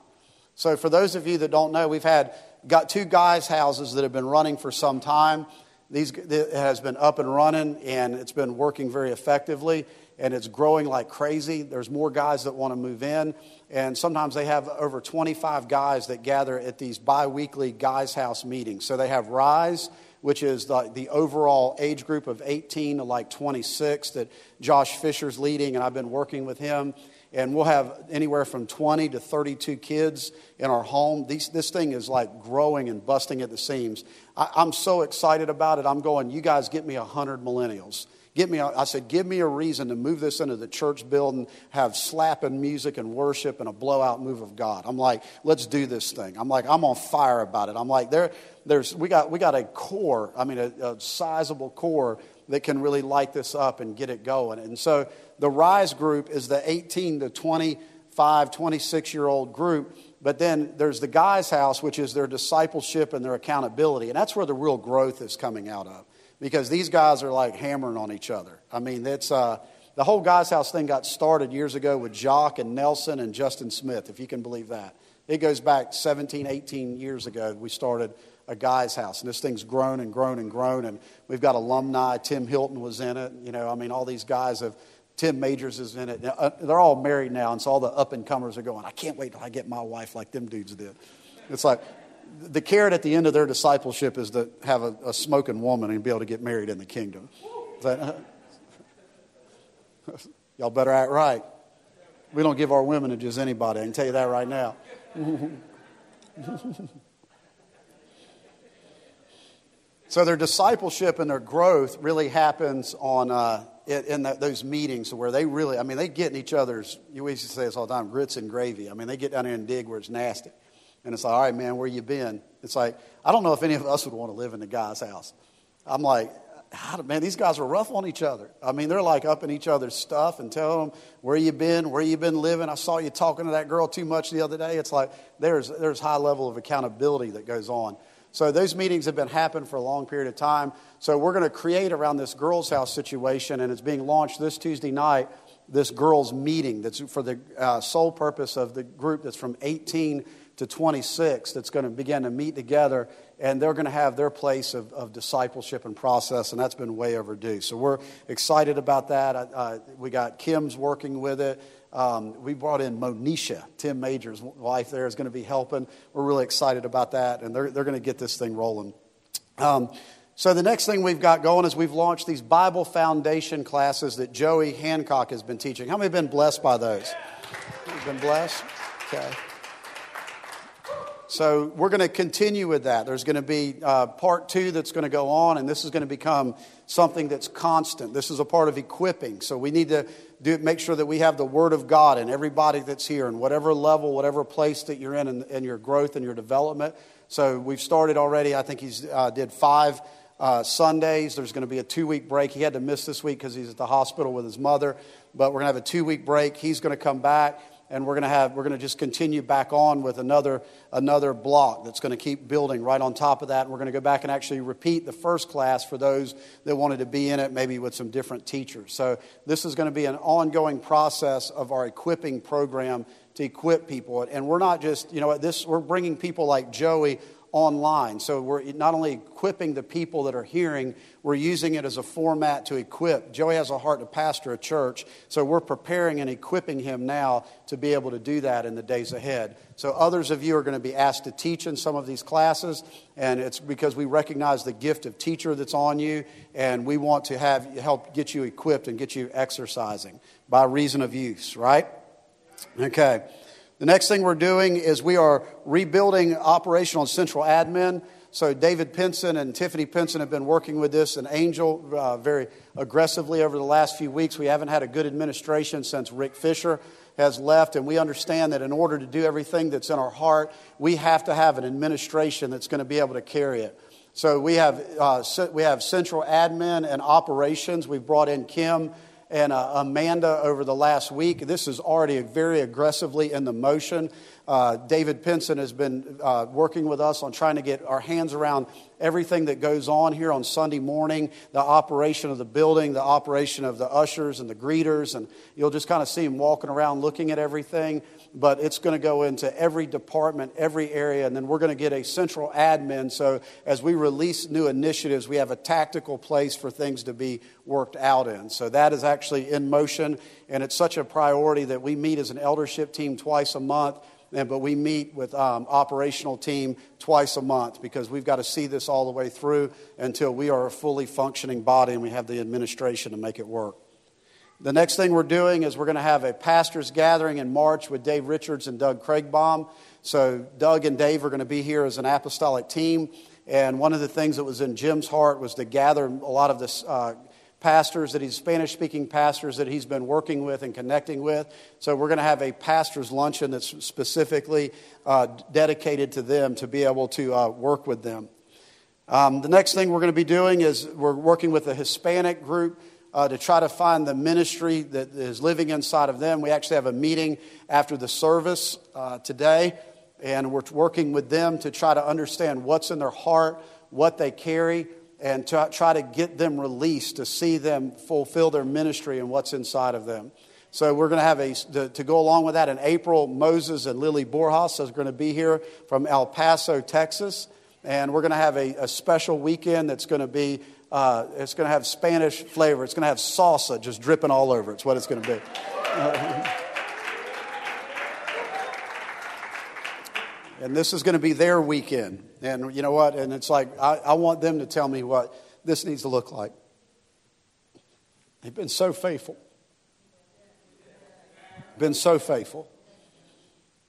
So for those of you that don't know, we've had got two guys' houses that have been running for some time. These, it has been up and running, and it's been working very effectively, and it's growing like crazy. There's more guys that want to move in, and sometimes they have over 25 guys that gather at these bi weekly guys' house meetings. So they have Rise, which is the, the overall age group of 18 to like 26 that Josh Fisher's leading, and I've been working with him and we'll have anywhere from 20 to 32 kids in our home. These, this thing is like growing and busting at the seams. I, am so excited about it. I'm going, you guys get me 100 millennials. Get me, I said, give me a reason to move this into the church building, have slapping music and worship and a blowout move of God. I'm like, let's do this thing. I'm like, I'm on fire about it. I'm like, there, there's, we got, we got a core, I mean, a, a sizable core that can really light this up and get it going. And so the Rise group is the 18 to 25, 26 year old group. But then there's the Guys House, which is their discipleship and their accountability. And that's where the real growth is coming out of because these guys are like hammering on each other. I mean, it's. Uh, the whole Guys House thing got started years ago with Jock and Nelson and Justin Smith, if you can believe that. It goes back 17, 18 years ago. We started a guy's house. And this thing's grown and grown and grown. And we've got alumni. Tim Hilton was in it. You know, I mean, all these guys have. Tim Majors is in it. Uh, they're all married now, and so all the up and comers are going, I can't wait till I get my wife like them dudes did. It's like the carrot at the end of their discipleship is to have a, a smoking woman and be able to get married in the kingdom. That, uh, y'all better act right. We don't give our women to just anybody. I can tell you that right now. So their discipleship and their growth really happens on uh, in those meetings where they really, I mean, they get in each other's. You used to say this all the time: grits and gravy. I mean, they get down there and dig where it's nasty, and it's like, all right, man, where you been? It's like I don't know if any of us would want to live in the guy's house. I'm like, man, these guys are rough on each other. I mean, they're like up in each other's stuff and telling them where you been, where you been living. I saw you talking to that girl too much the other day. It's like there's there's high level of accountability that goes on. So those meetings have been happening for a long period of time. So we're going to create around this girls' house situation, and it's being launched this Tuesday night. This girls' meeting that's for the uh, sole purpose of the group that's from 18 to 26 that's going to begin to meet together and they're going to have their place of, of discipleship and process, and that's been way overdue. So we're excited about that. Uh, we got Kim's working with it. Um, we brought in Monisha, Tim Major's wife there, is going to be helping. We're really excited about that, and they're, they're going to get this thing rolling. Um, so, the next thing we've got going is we've launched these Bible foundation classes that Joey Hancock has been teaching. How many have been blessed by those? You've been blessed? Okay. So, we're going to continue with that. There's going to be uh, part two that's going to go on, and this is going to become something that's constant. This is a part of equipping. So, we need to do, make sure that we have the Word of God in everybody that's here, in whatever level, whatever place that you're in, in, in your growth and your development. So we've started already. I think he's uh, did five uh, Sundays. There's going to be a two week break. He had to miss this week because he's at the hospital with his mother, but we're going to have a two week break. He's going to come back and we're going to have we're going to just continue back on with another another block that's going to keep building right on top of that. And we're going to go back and actually repeat the first class for those that wanted to be in it maybe with some different teachers. So this is going to be an ongoing process of our equipping program to equip people. And we're not just you know this we're bringing people like joey online. So we're not only equipping the people that are hearing, we're using it as a format to equip. Joey has a heart to pastor a church, so we're preparing and equipping him now to be able to do that in the days ahead. So others of you are going to be asked to teach in some of these classes, and it's because we recognize the gift of teacher that's on you, and we want to have help get you equipped and get you exercising by reason of use, right? Okay. The next thing we're doing is we are rebuilding operational and central admin. So David Pinson and Tiffany Pinson have been working with this and Angel uh, very aggressively over the last few weeks. We haven't had a good administration since Rick Fisher has left, and we understand that in order to do everything that's in our heart, we have to have an administration that's going to be able to carry it. So we have uh, we have central admin and operations. We've brought in Kim and uh, Amanda over the last week. This is already very aggressively in the motion. Uh, David Pinson has been uh, working with us on trying to get our hands around everything that goes on here on Sunday morning the operation of the building, the operation of the ushers and the greeters. And you'll just kind of see him walking around looking at everything. But it's going to go into every department, every area. And then we're going to get a central admin. So as we release new initiatives, we have a tactical place for things to be worked out in. So that is actually in motion. And it's such a priority that we meet as an eldership team twice a month and, but we meet with um, operational team twice a month because we've got to see this all the way through until we are a fully functioning body and we have the administration to make it work. The next thing we're doing is we're going to have a pastors gathering in March with Dave Richards and Doug Craigbaum. So Doug and Dave are going to be here as an apostolic team. And one of the things that was in Jim's heart was to gather a lot of the uh, pastors that he's Spanish speaking pastors that he's been working with and connecting with. So we're going to have a pastor's luncheon that's specifically uh, dedicated to them to be able to uh, work with them. Um, the next thing we're going to be doing is we're working with a Hispanic group. Uh, to try to find the ministry that is living inside of them. We actually have a meeting after the service uh, today, and we're working with them to try to understand what's in their heart, what they carry, and to try to get them released to see them fulfill their ministry and what's inside of them. So we're going to have a to, to, go along with that in April. Moses and Lily Borjas is going to be here from El Paso, Texas, and we're going to have a, a special weekend that's going to be. Uh, it's going to have Spanish flavor. It's going to have salsa just dripping all over. It's what it's going to be. and this is going to be their weekend. And you know what? And it's like, I, I want them to tell me what this needs to look like. They've been so faithful. Been so faithful.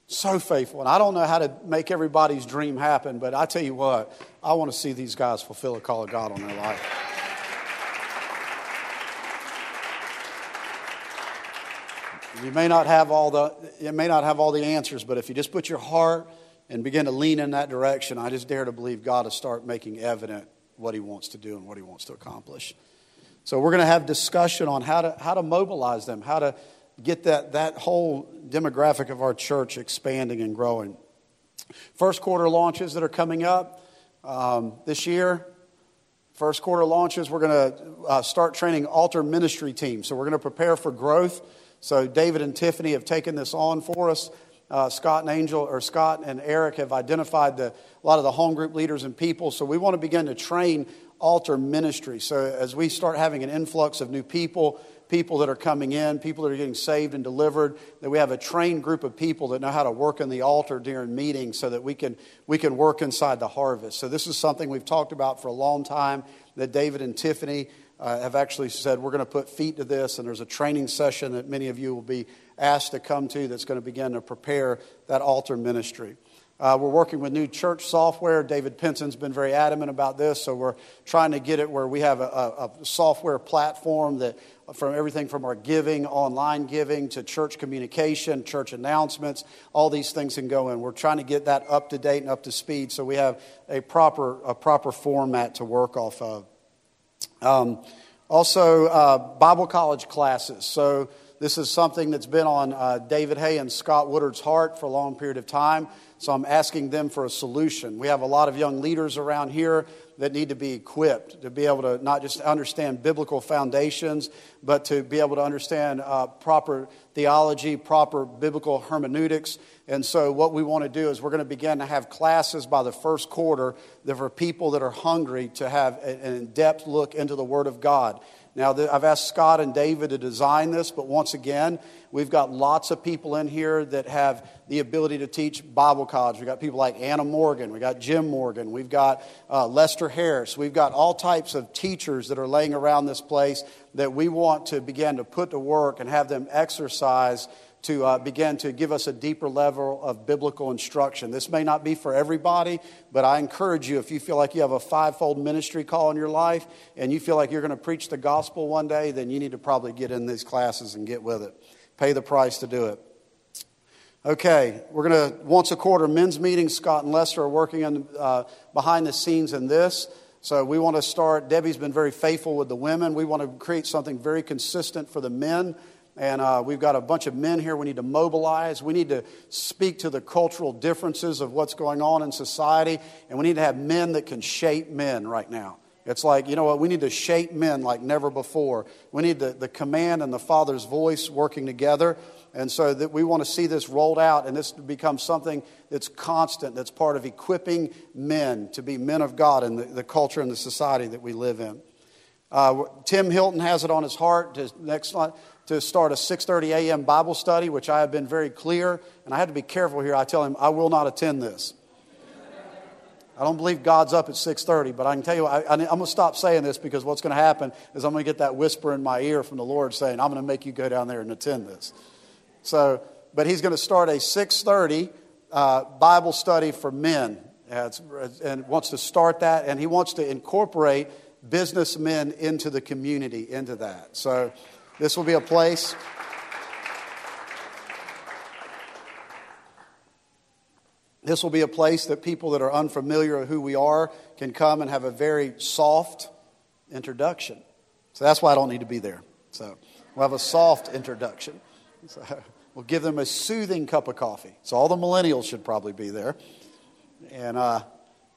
So faithful. And I don't know how to make everybody's dream happen, but I tell you what, I want to see these guys fulfill a call of God on their life. You may not have all the you may not have all the answers, but if you just put your heart and begin to lean in that direction, I just dare to believe God to start making evident what He wants to do and what He wants to accomplish. So we're going to have discussion on how to, how to mobilize them, how to get that, that whole demographic of our church expanding and growing. First quarter launches that are coming up um, this year. First quarter launches, we're going to uh, start training altar ministry teams. So we're going to prepare for growth. So David and Tiffany have taken this on for us uh, Scott and Angel, or Scott and Eric have identified the, a lot of the home group leaders and people. So we want to begin to train altar ministry. So as we start having an influx of new people, people that are coming in, people that are getting saved and delivered, that we have a trained group of people that know how to work in the altar during meetings so that we can, we can work inside the harvest. So this is something we've talked about for a long time that David and Tiffany uh, have actually said we're going to put feet to this, and there's a training session that many of you will be asked to come to that's going to begin to prepare that altar ministry. Uh, we're working with new church software. David Pinson's been very adamant about this, so we're trying to get it where we have a, a, a, software platform that, from everything from our giving, online giving, to church communication, church announcements, all these things can go in. We're trying to get that up to date and up to speed, so we have a proper a proper format to work off of. Um, also, uh, Bible college classes. So this is something that's been on uh, David Hay and Scott Woodard's heart for a long period of time. So I'm asking them for a solution. We have a lot of young leaders around here that need to be equipped to be able to not just understand biblical foundations, but to be able to understand uh, proper theology, proper biblical hermeneutics. And so, what we want to do is we're going to begin to have classes by the first quarter that for people that are hungry to have an in depth look into the Word of God. Now, I've asked Scott and David to design this, but once again, we've got lots of people in here that have the ability to teach Bible college. We've got people like Anna Morgan, we've got Jim Morgan, we've got uh, Lester Harris, we've got all types of teachers that are laying around this place that we want to begin to put to work and have them exercise to uh, begin to give us a deeper level of biblical instruction. This may not be for everybody, but I encourage you if you feel like you have a fivefold ministry call in your life and you feel like you're going to preach the gospel one day, then you need to probably get in these classes and get with it. Pay the price to do it. Okay, we're going to once a quarter men's meeting. Scott and Lester are working on uh, behind the scenes in this. So we want to start. Debbie's been very faithful with the women. We want to create something very consistent for the men. And uh, we've got a bunch of men here we need to mobilize. We need to speak to the cultural differences of what's going on in society. And we need to have men that can shape men right now. It's like, you know what, we need to shape men like never before. We need the, the command and the Father's voice working together. And so that we want to see this rolled out and this become something that's constant, that's part of equipping men to be men of God in the, the culture and the society that we live in. Uh, Tim Hilton has it on his heart. To, next slide to start a 6:30 a.m. Bible study, which I have been very clear, and I had to be careful here. I tell him I will not attend this. I don't believe God's up at 6:30, but I can tell you, I, am going to stop saying this because what's going to happen is I'm going to get that whisper in my ear from the Lord saying, "I'm going to make you go down there and attend this." So, but He's going to start a 6:30 uh, Bible study for men, and wants to start that, and He wants to incorporate businessmen into the community into that. So. This will be a place. This will be a place that people that are unfamiliar with who we are can come and have a very soft introduction. So that's why I don't need to be there. So we'll have a soft introduction. So we'll give them a soothing cup of coffee. So all the millennials should probably be there. And, uh,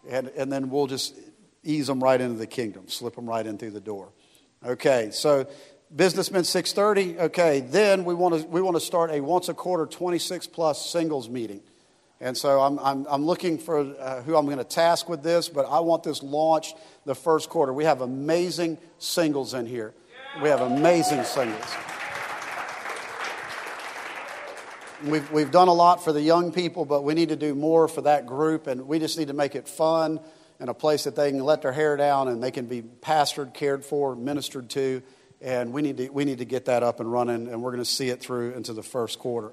and, and then we'll just ease them right into the kingdom, slip them right in through the door. Okay, so Businessmen 630. Okay, then we want to we want to start a once a quarter 26 plus singles meeting. And so I'm, I'm, I'm looking for uh, who I'm going to task with this, but I want this launched the first quarter. We have amazing singles in here. We have amazing singles. We've, we've done a lot for the young people, but we need to do more for that group, and we just need to make it fun and a place that they can let their hair down and they can be pastored, cared for, ministered to and we need to, we need to get that up and running, and we're going to see it through into the first quarter.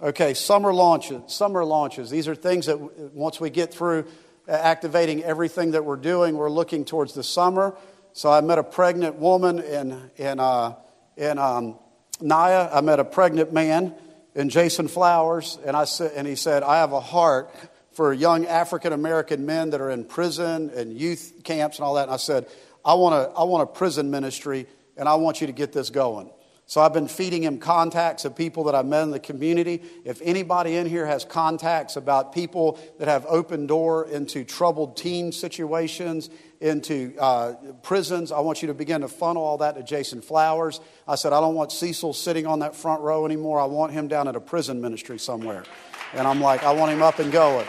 Okay, summer launches. Summer launches. These are things that once we get through activating everything that we're doing, we're looking towards the summer. So I met a pregnant woman in, in, uh, in um, Naya. I met a pregnant man in Jason Flowers, and, I said, and he said, I have a heart for young African American men that are in prison and youth camps and all that. And I said, I want, a, I want a prison ministry and I want you to get this going. So I've been feeding him contacts of people that I've met in the community. If anybody in here has contacts about people that have open door into troubled teen situations, into uh, prisons, I want you to begin to funnel all that to Jason Flowers. I said, I don't want Cecil sitting on that front row anymore. I want him down at a prison ministry somewhere. And I'm like, I want him up and going.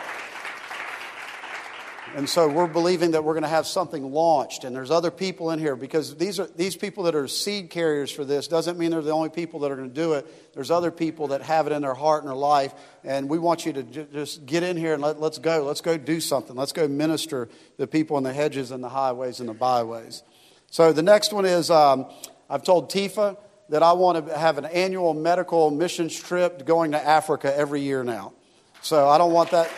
And so we're believing that we're going to have something launched. And there's other people in here because these, are, these people that are seed carriers for this doesn't mean they're the only people that are going to do it. There's other people that have it in their heart and their life. And we want you to j- just get in here and let, let's go. Let's go do something. Let's go minister the people in the hedges and the highways and the byways. So the next one is um, I've told Tifa that I want to have an annual medical missions trip going to Africa every year now. So I don't want that.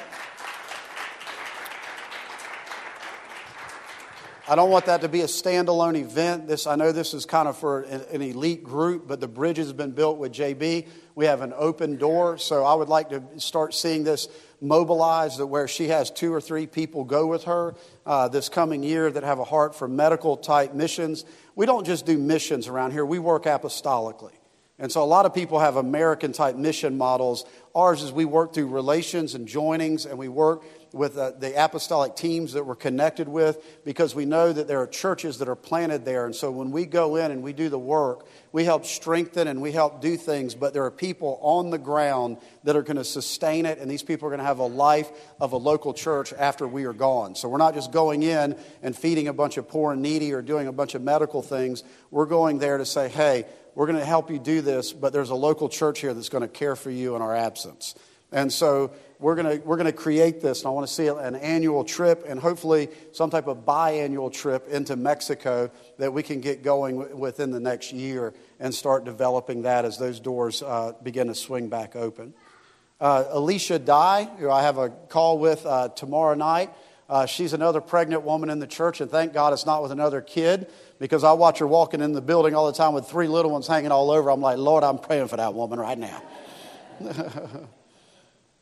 I don't want that to be a standalone event. This, I know this is kind of for an elite group, but the bridge has been built with JB. We have an open door, so I would like to start seeing this mobilized where she has two or three people go with her uh, this coming year that have a heart for medical type missions. We don't just do missions around here, we work apostolically. And so a lot of people have American type mission models. Ours is we work through relations and joinings, and we work with uh, the apostolic teams that we're connected with because we know that there are churches that are planted there. And so when we go in and we do the work, we help strengthen and we help do things, but there are people on the ground that are going to sustain it, and these people are going to have a life of a local church after we are gone. So we're not just going in and feeding a bunch of poor and needy or doing a bunch of medical things. We're going there to say, hey, we're going to help you do this, but there's a local church here that's going to care for you in our absence. And so we're going to, we're to create this, and I want to see an annual trip and hopefully some type of biannual trip into Mexico that we can get going within the next year and start developing that as those doors uh, begin to swing back open. Uh, Alicia Dye, who I have a call with uh, tomorrow night, uh, she's another pregnant woman in the church, and thank God it's not with another kid because I watch her walking in the building all the time with three little ones hanging all over. I'm like, Lord, I'm praying for that woman right now.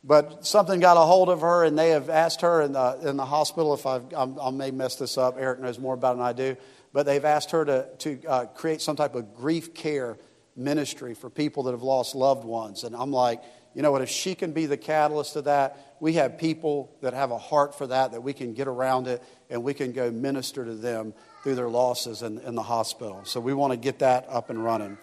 but something got a hold of her, and they have asked her in the, in the hospital if I'm, i may mess this up. Eric knows more about it than I do. But they've asked her to, to uh, create some type of grief care ministry for people that have lost loved ones. And I'm like, you know what, if she can be the catalyst of that, we have people that have a heart for that, that we can get around it and we can go minister to them through their losses in, in the hospital. So we want to get that up and running.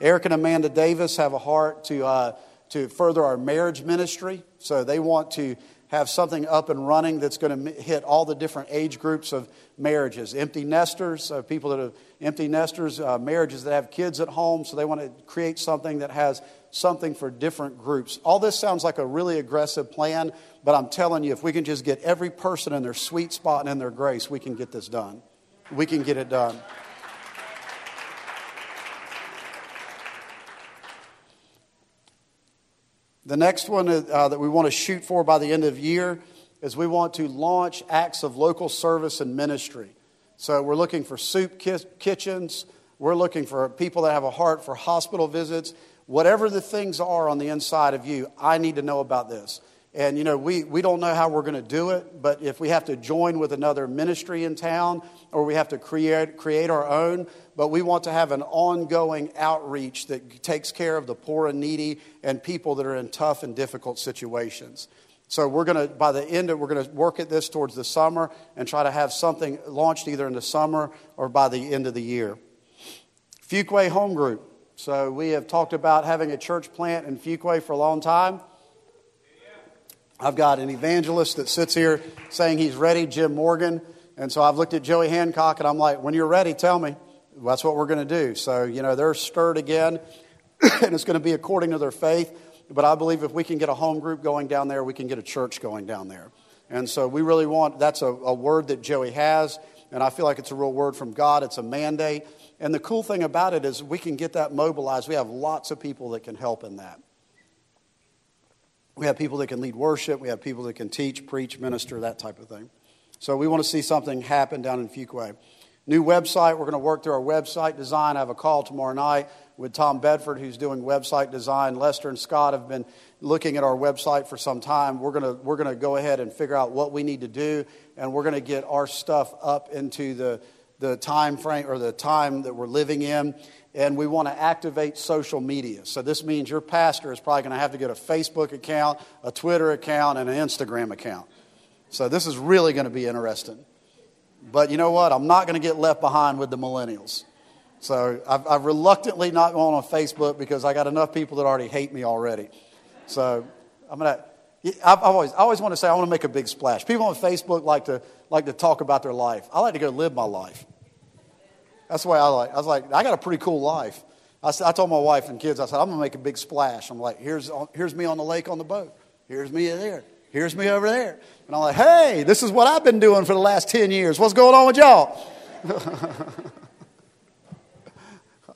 Eric and Amanda Davis have a heart to, uh, to further our marriage ministry. So they want to have something up and running that's going to hit all the different age groups of marriages empty nesters, uh, people that have empty nesters, uh, marriages that have kids at home. So they want to create something that has something for different groups. All this sounds like a really aggressive plan, but I'm telling you, if we can just get every person in their sweet spot and in their grace, we can get this done. We can get it done. The next one uh, that we want to shoot for by the end of the year is we want to launch acts of local service and ministry. So we're looking for soup kitchens. We're looking for people that have a heart for hospital visits. Whatever the things are on the inside of you, I need to know about this. And, you know, we, we don't know how we're going to do it, but if we have to join with another ministry in town or we have to create, create our own, but we want to have an ongoing outreach that takes care of the poor and needy and people that are in tough and difficult situations. So we're going to, by the end of, we're going to work at this towards the summer and try to have something launched either in the summer or by the end of the year. Fuquay Home Group. So we have talked about having a church plant in Fuquay for a long time. I've got an evangelist that sits here saying he's ready, Jim Morgan. And so I've looked at Joey Hancock and I'm like, when you're ready, tell me. That's what we're going to do. So, you know, they're stirred again, and it's going to be according to their faith. But I believe if we can get a home group going down there, we can get a church going down there. And so we really want that's a, a word that Joey has, and I feel like it's a real word from God. It's a mandate. And the cool thing about it is we can get that mobilized. We have lots of people that can help in that. We have people that can lead worship. We have people that can teach, preach, minister, that type of thing. So we want to see something happen down in Fuquay. New website. We're going to work through our website design. I have a call tomorrow night with Tom Bedford, who's doing website design. Lester and Scott have been looking at our website for some time. We're going to, we're going to go ahead and figure out what we need to do, and we're going to get our stuff up into the, the time frame or the time that we're living in and we want to activate social media. So this means your pastor is probably going to have to get a Facebook account, a Twitter account, and an Instagram account. So this is really going to be interesting. But you know what? I'm not going to get left behind with the millennials. So I've, I've reluctantly not gone on Facebook because I got enough people that already hate me already. So I'm going to. I've always, I always want to say I want to make a big splash. People on Facebook like to, like to talk about their life. I like to go live my life. That's the way I like. I was like, I got a pretty cool life. I, said, I told my wife and kids, I said, I'm to make a big splash. I'm like, here's, here's me on the lake on the boat. Here's me there. Here's me over there. And I'm like, hey, this is what I've been doing for the last 10 years. What's going on with y'all?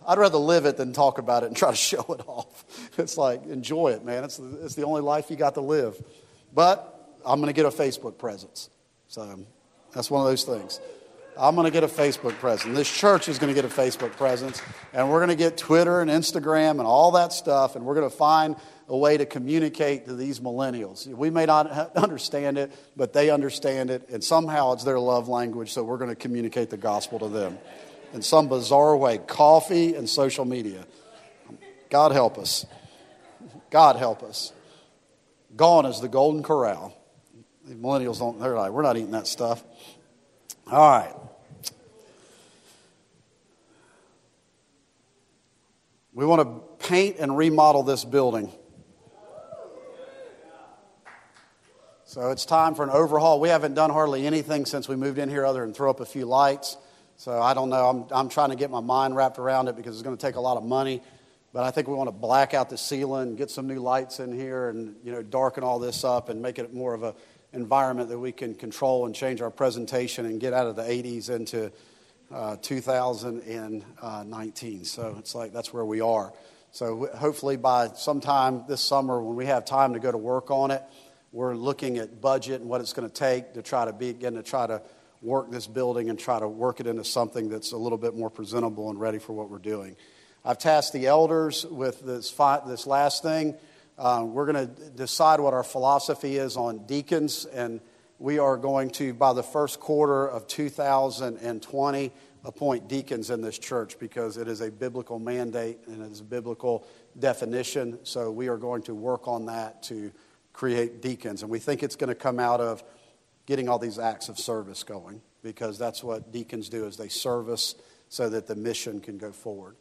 I'd rather live it than talk about it and try to show it off. It's like, enjoy it, man. It's it's the only life you got to live. But I'm going to get a Facebook presence. So that's one of those things. I'm going to get a Facebook presence. This church is going to get a Facebook presence. And we're going to get Twitter and Instagram and all that stuff. And we're going to find a way to communicate to these millennials. We may not understand it, but they understand it. And somehow it's their love language. So we're going to communicate the gospel to them in some bizarre way coffee and social media. God help us. God help us. Gone is the golden corral. The millennials don't, they're like, we're not eating that stuff. All right. We want to paint and remodel this building. So it's time for an overhaul. We haven't done hardly anything since we moved in here other than throw up a few lights. So I don't know. I'm, I'm trying to get my mind wrapped around it because it's going to take a lot of money. But I think we want to black out the ceiling, get some new lights in here, and you know, darken all this up and make it more of an environment that we can control and change our presentation and get out of the 80s into uh, 2019. So it's like that's where we are. So hopefully by sometime this summer, when we have time to go to work on it, we're looking at budget and what it's going to take to try to begin to try to work this building and try to work it into something that's a little bit more presentable and ready for what we're doing. I've tasked the elders with this, fi- this last thing. Uh, we're going to decide what our philosophy is on deacons, and we are going to, by the first quarter of 2020, appoint deacons in this church because it is a biblical mandate and it is a biblical definition. So we are going to work on that to create deacons. And we think it's going to come out of getting all these acts of service going because that's what deacons do is they service so that the mission can go forward.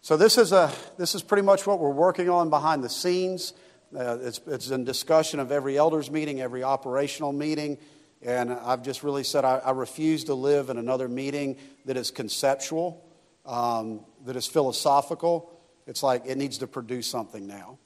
So this is, a, this is pretty much what we're working on behind the scenes. Uh, it's, it's in discussion of every elders meeting, every operational meeting. And I've just really said I, I refuse to live in another meeting that is conceptual, um, that is philosophical. It's like it needs to produce something now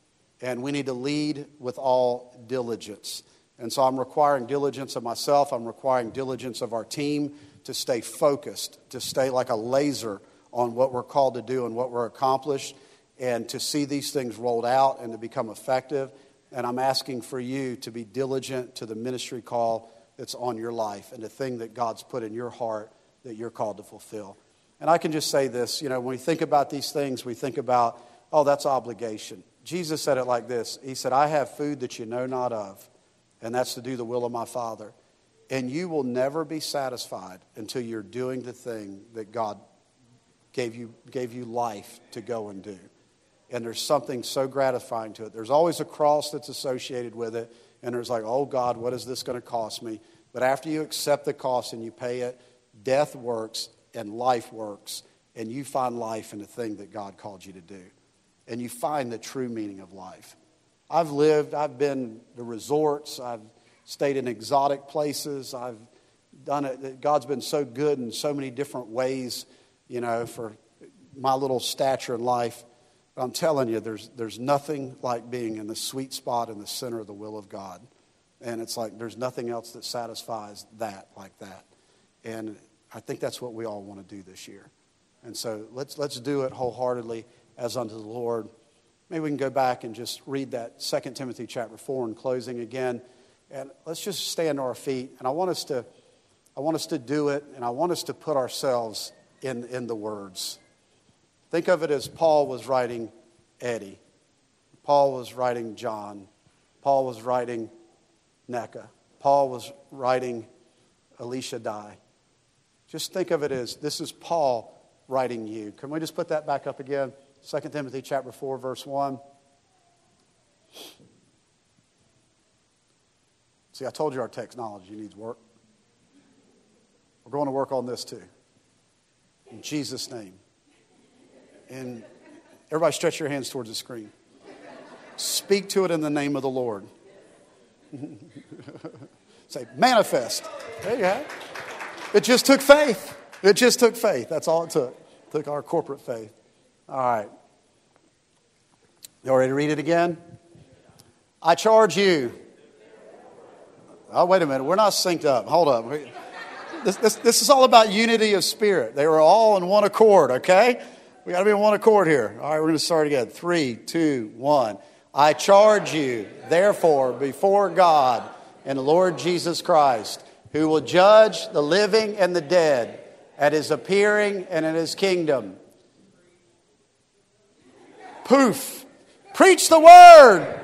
and we need to lead with all diligence. And so I'm requiring diligence of myself, I'm requiring diligence of our team to stay focused, to stay like a laser on what we're called to do and what we're accomplished, and to see these things rolled out and to become effective. And I'm asking for you to be diligent to the ministry call that's on your life and the thing that God's put in your heart that you're called to fulfill. And I can just say this you know, when we think about these things, we think about, oh, that's obligation. Jesus said it like this He said, I have food that you know not of, and that's to do the will of my Father. And you will never be satisfied until you're doing the thing that God gave you, gave you life to go and do. And there's something so gratifying to it. There's always a cross that's associated with it, and there's like, oh God, what is this going to cost me? But after you accept the cost and you pay it, death works and life works, and you find life in the thing that God called you to do and you find the true meaning of life. I've lived, I've been to resorts, I've stayed in exotic places, I've done it. God's been so good in so many different ways, you know, for my little stature in life. I'm telling you, there's, there's nothing like being in the sweet spot in the center of the will of God. And it's like there's nothing else that satisfies that like that. And I think that's what we all want to do this year. And so let's, let's do it wholeheartedly as unto the Lord. Maybe we can go back and just read that 2 Timothy chapter 4 in closing again. And let's just stand to our feet. And I want us to, I want us to do it, and I want us to put ourselves in, in the words. Think of it as Paul was writing Eddie. Paul was writing John. Paul was writing NECA. Paul was writing Alicia Dye. Just think of it as this is Paul writing you. Can we just put that back up again? 2 Timothy chapter 4 verse 1. See, I told you our technology needs work. We're going to work on this too. In Jesus' name. And everybody stretch your hands towards the screen. Speak to it in the name of the Lord. Say, manifest. There you it. It just took faith. It just took faith. That's all it took. It took our corporate faith. All right. You ready to read it again? I charge you. Oh, wait a minute. We're not synced up. Hold up. This, this, this is all about unity of spirit. They were all in one accord, okay? We got to be in one accord here. All right, we're going to start again. Three, two, one. I charge you, therefore, before God and the Lord Jesus Christ, who will judge the living and the dead at his appearing and in his kingdom Poof. Preach the word.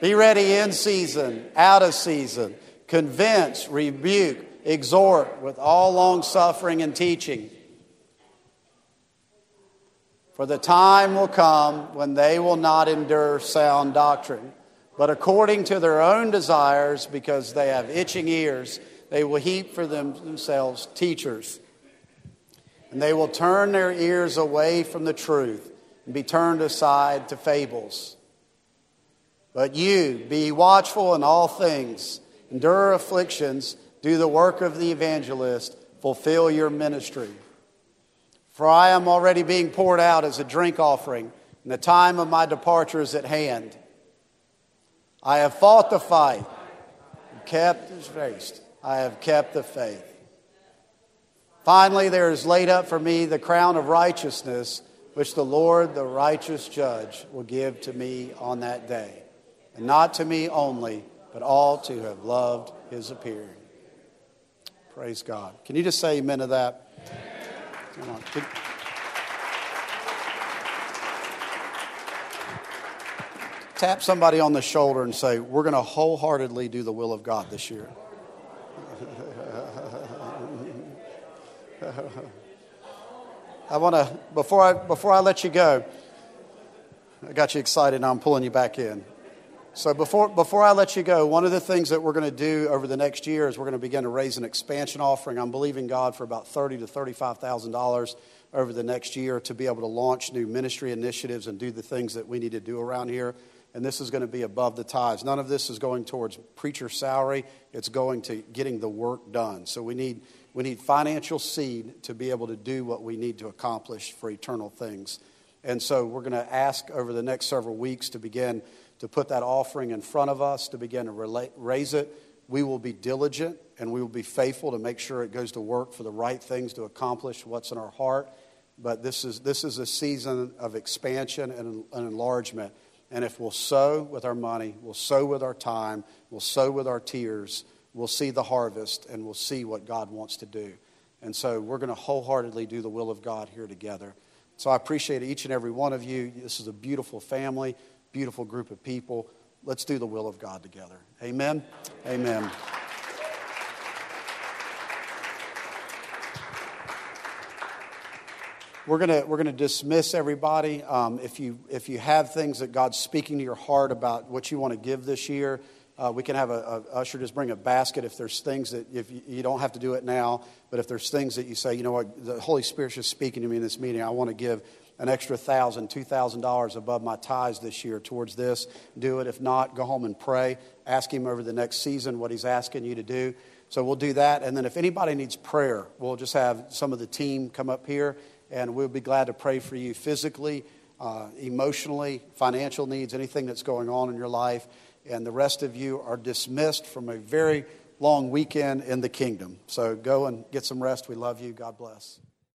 Be ready in season, out of season. Convince, rebuke, exhort with all long suffering and teaching. For the time will come when they will not endure sound doctrine, but according to their own desires, because they have itching ears, they will heap for them themselves teachers. And they will turn their ears away from the truth and be turned aside to fables. But you, be watchful in all things, endure afflictions, do the work of the evangelist, fulfill your ministry. For I am already being poured out as a drink offering, and the time of my departure is at hand. I have fought the fight, kept his faith. I have kept the faith. Finally, there is laid up for me the crown of righteousness, which the Lord, the righteous judge, will give to me on that day. And not to me only, but all to have loved his appearing. Praise God. Can you just say amen to that? Come on. Tap somebody on the shoulder and say, We're going to wholeheartedly do the will of God this year. I want to, before I, before I let you go, I got you excited, now I'm pulling you back in. So before, before I let you go, one of the things that we're going to do over the next year is we're going to begin to raise an expansion offering. I'm believing God for about thirty to thirty-five thousand dollars over the next year to be able to launch new ministry initiatives and do the things that we need to do around here. And this is going to be above the tithes. None of this is going towards preacher salary. It's going to getting the work done. So we need we need financial seed to be able to do what we need to accomplish for eternal things. And so we're going to ask over the next several weeks to begin to put that offering in front of us, to begin to relate, raise it. We will be diligent and we will be faithful to make sure it goes to work for the right things to accomplish what's in our heart. But this is, this is a season of expansion and, and enlargement. And if we'll sow with our money, we'll sow with our time, we'll sow with our tears, we'll see the harvest and we'll see what God wants to do. And so we're going to wholeheartedly do the will of God here together. So I appreciate each and every one of you. This is a beautiful family beautiful group of people. Let's do the will of God together. Amen. Amen. We're gonna we're gonna dismiss everybody. Um, if, you, if you have things that God's speaking to your heart about what you want to give this year, uh, we can have a, usher just bring a basket if there's things that if you, you, don't have to do it now, but if there's things that you say, you know what, the Holy Spirit's just speaking to me in this meeting, I want to give an extra thousand, two thousand dollars above my tithes this year towards this. Do it. If not, go home and pray. Ask Him over the next season what He's asking you to do. So we'll do that. And then if anybody needs prayer, we'll just have some of the team come up here and we'll be glad to pray for you physically, uh, emotionally, financial needs, anything that's going on in your life. And the rest of you are dismissed from a very long weekend in the kingdom. So go and get some rest. We love you. God bless.